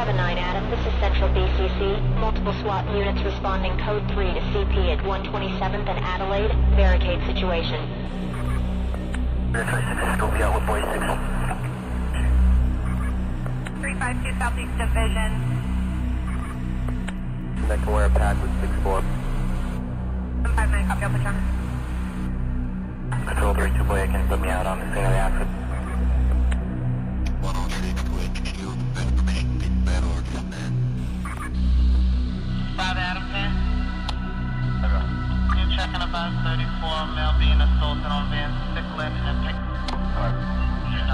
79 Adam, this is Central BCC. Multiple SWAT units responding code 3 to CP at 127th and Adelaide. Barricade situation. Scopia with boy 6. 352 Southeast Division. Connect to wear a pad with 6-4. 159, copy, Alpha Charlie. Control 3 2 boy, can put me out on the scene of the accident. You're about 34 male being assaulted on Van Stickland and Pick. Shit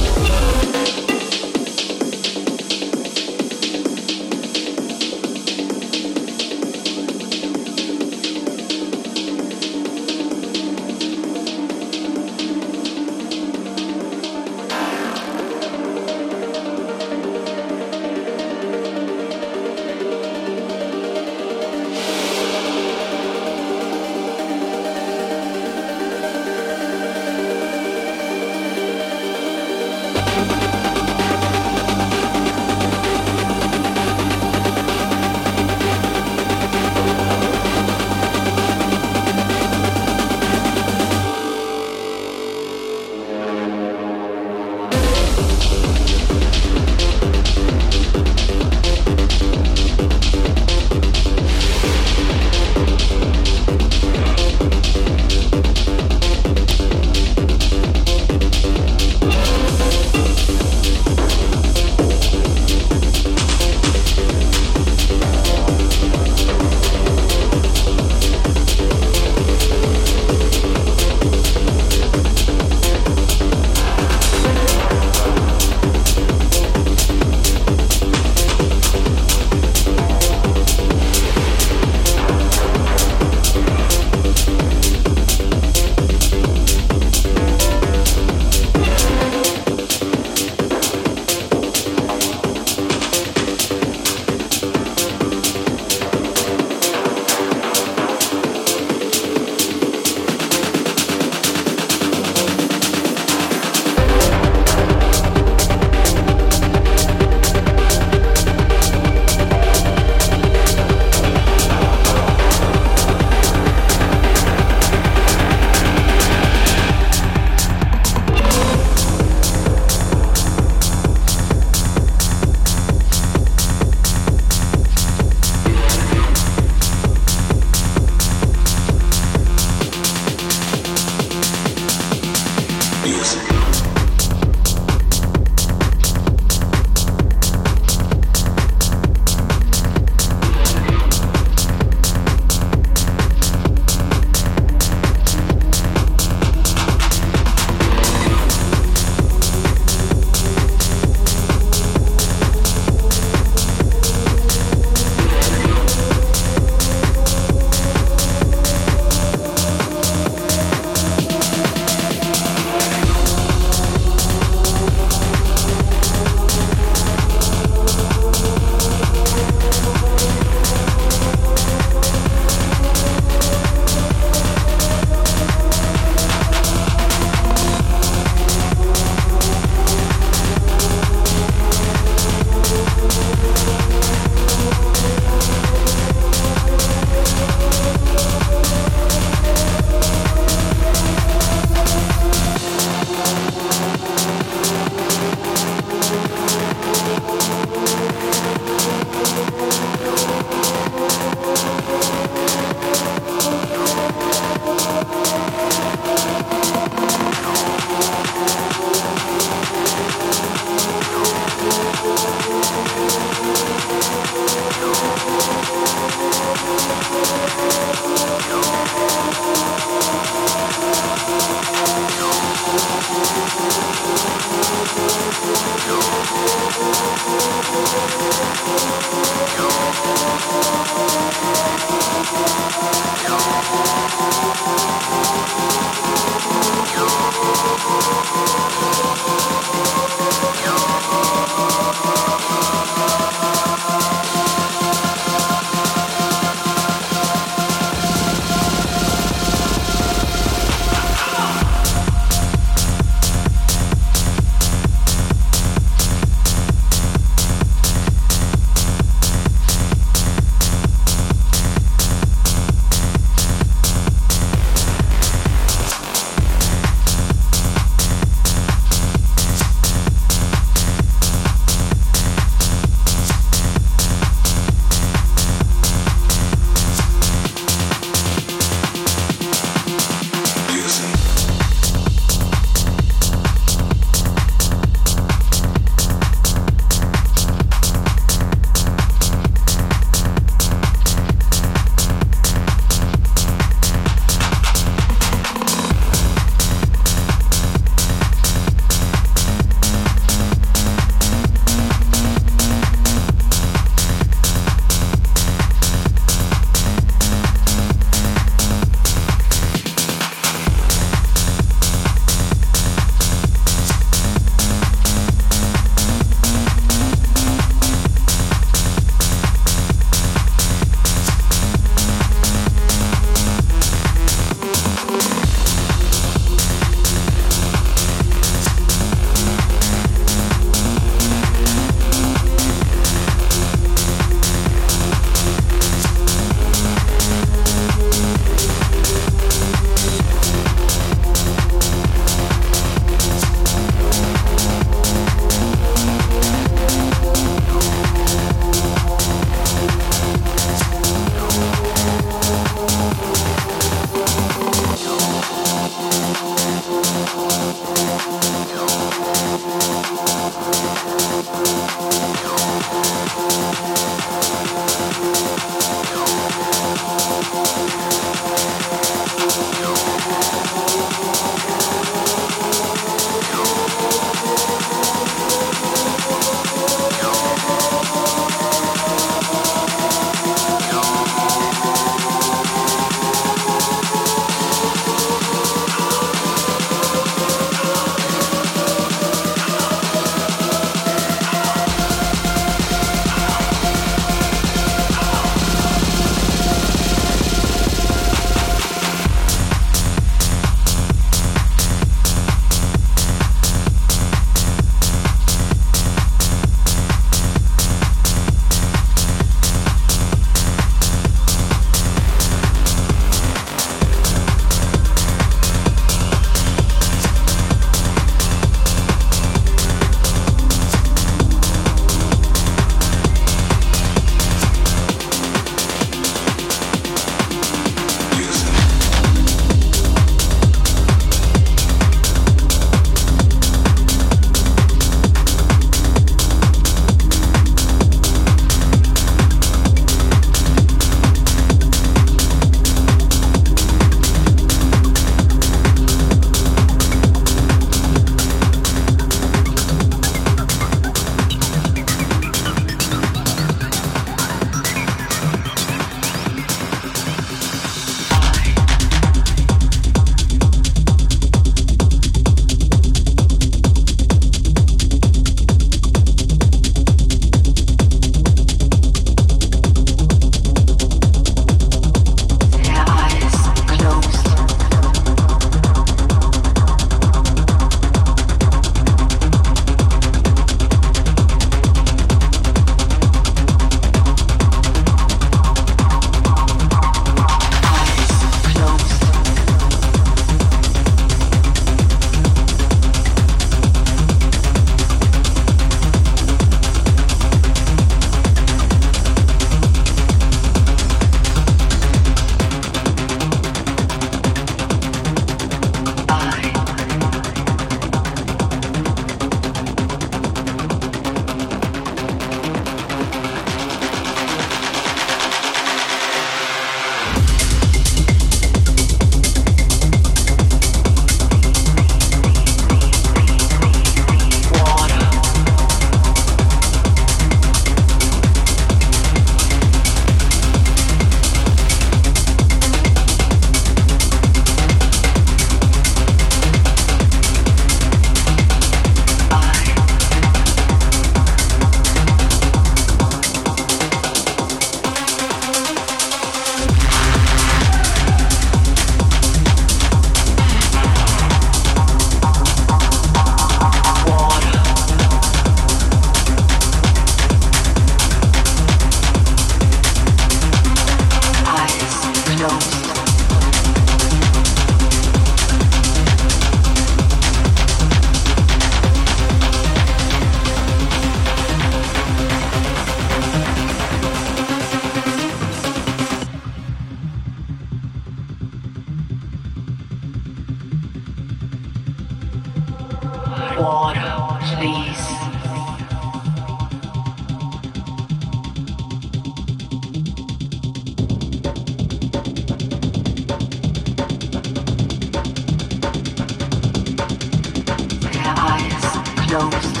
Thank